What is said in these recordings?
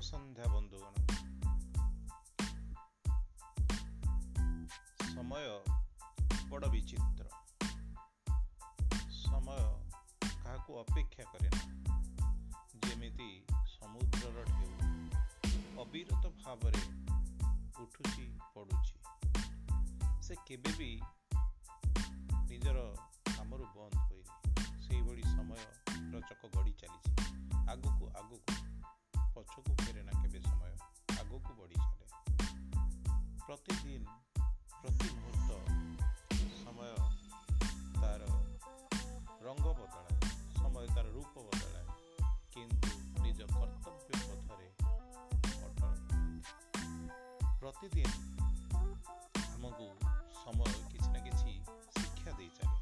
ସନ୍ଧ୍ୟା ବନ୍ଧୁଗଣ ସମୟ ବଡ଼ ବିଚିତ୍ର ସମୟ କାହାକୁ ଅପେକ୍ଷା କରେ ନା ଯେମିତି ସମୁଦ୍ରର ଢେଉ ଅବିରତ ଭାବରେ ଉଠୁଛି ପଡ଼ୁଛି ସେ କେବେ ବି ନିଜର କାମରୁ ବନ୍ଦ ହୋଇନି ବଦଳାଏ ସମୟ ତାର ରୂପ ବଦଳାଏ କିନ୍ତୁ ନିଜ କର୍ତ୍ତବ୍ୟ ପଥରେ ପ୍ରତିଦିନ ଆମକୁ ସମୟ କିଛି ନା କିଛି ଶିକ୍ଷା ଦେଇ ଚାଲେ।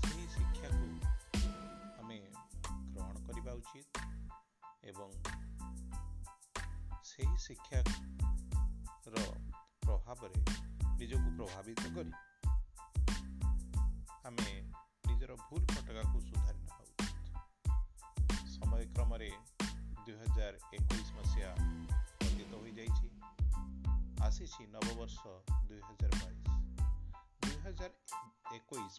ସେହି ଶିକ୍ଷାକୁ ଆମେ ଗ୍ରହଣ କରିବା ଉଚିତ ଏବଂ ସେହି ଶିକ୍ଷା ର ପ୍ରଭାବରେ ନିଜକୁ ପ୍ରଭାବିତ କରି ଆମେ ନିଜର ଭୁଲ ଫଟକାକୁ ସୁଧାରି ନେବା ଉଚିତ ସମୟ କ୍ରମରେ ଦୁଇହଜାର ଏକୋଇଶ ମସିହା ଅତୀତ ହୋଇଯାଇଛି। ଆସିଛି ନବବର୍ଷ ଦୁଇହଜାର ବାଇଶ। ଦୁଇହଜାର ଏକୋଇଶ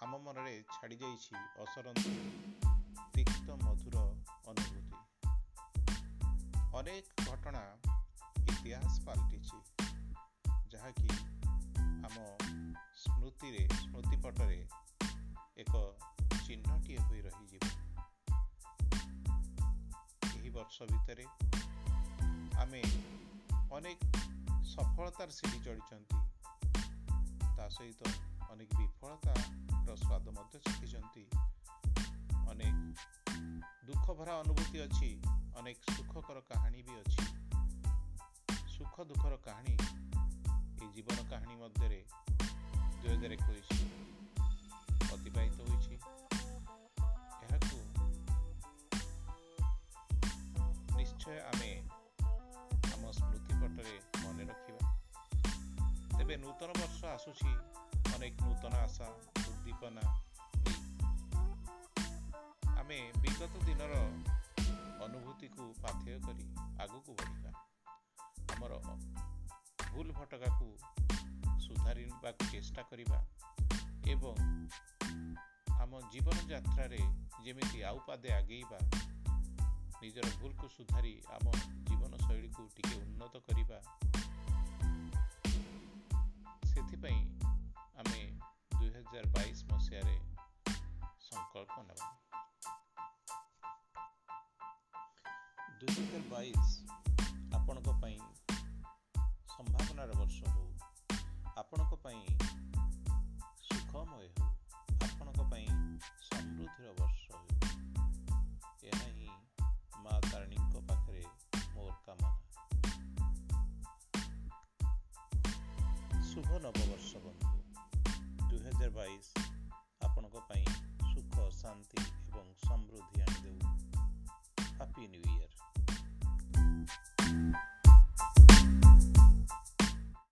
ଆମ ମନରେ ଛାଡ଼ି ଯାଇଛି ଅସରନ୍ତି ତିକ୍ତ ମଧୁର ଅନୁଭୂତି। ଅନେକ ଘଟଣା ଇତିହାସ ପାଲଟିଛି। ସ୍ମୃତିପଟରେ ଏକ ଚିହ୍ନଟିଏ ହୋଇ ରହିଯିବ। ଏହି ବର୍ଷ ଭିତରେ ଆମେ ଅନେକ ସଫଳତାର ସିଢ଼ି ଚଢ଼ିଛନ୍ତି। ତା ସହିତ ଅନେକ ବିଫଳତାର ସ୍ୱାଦ ମଧ୍ୟ ଚାଖିଛନ୍ତି ଅନେକ ଦୁଃଖ ଭରା ଅନୁଭୂତି ଅଛି ଅନେକ ସୁଖକର କାହାଣୀ ବି ଅଛି। ସୁଖ ଦୁଃଖର କାହାଣୀ ଏହି ଜୀବନ କାହାଣୀ ମଧ୍ୟରେ ଦୁଇ ହଜାର ଏକୋଇଶ ଅତିବାହିତ ହୋଇଛି ଏହାକୁ ନିଶ୍ଚୟ ଆମେ ଆମ ସ୍ମୃତି ପଟରେ ମନେ ରଖିବା ତେବେ ନୂତନ ବର୍ଷ ଆସୁଛି ଅନେକ ନୂତନ ଆଶା ଉଦ୍ଦୀପନା ଆମେ ବିଗତ ଦିନର ଅନୁଭୂତିକୁ ପାଥେୟ କରି ଆଗକୁ ବଢ଼ିବା ଆମର ଭୁଲ ଭଟକାକୁ ସୁଧାରିବାକୁ ଚେଷ୍ଟା କରିବା ଆମ ଜୀବନ ଯାତ୍ରାରେ ଯେମିତି ଆଉ ପାଦେ ଆଗେଇବା ନିଜର ଭୁଲକୁ ସୁଧାରି ଆମ ଜୀବନ ଶୈଳୀକୁ ଟିକେ ଉନ୍ନତ କରିବା ସେଥିପାଇଁ ଆମେ ଦୁଇହଜାର ବାଇଶ ମସିହାରେ ସଂକଳ୍ପ ନେବା। ଦୁଇହଜାର ବାଇଶ ଆପଣଙ୍କ ପାଇଁ ସମ୍ଭାବନାର ବର୍ଷ ହେଉ ଆପଣଙ୍କ ପାଇଁ ନବବର୍ଷ ବନ୍ଧୁ ଦୁଇହଜାର ବାଇଶ ଆପଣଙ୍କ ପାଇଁ ସୁଖ ଶାନ୍ତି ଏବଂ ସମୃଦ୍ଧି ଆଣିଦେଉ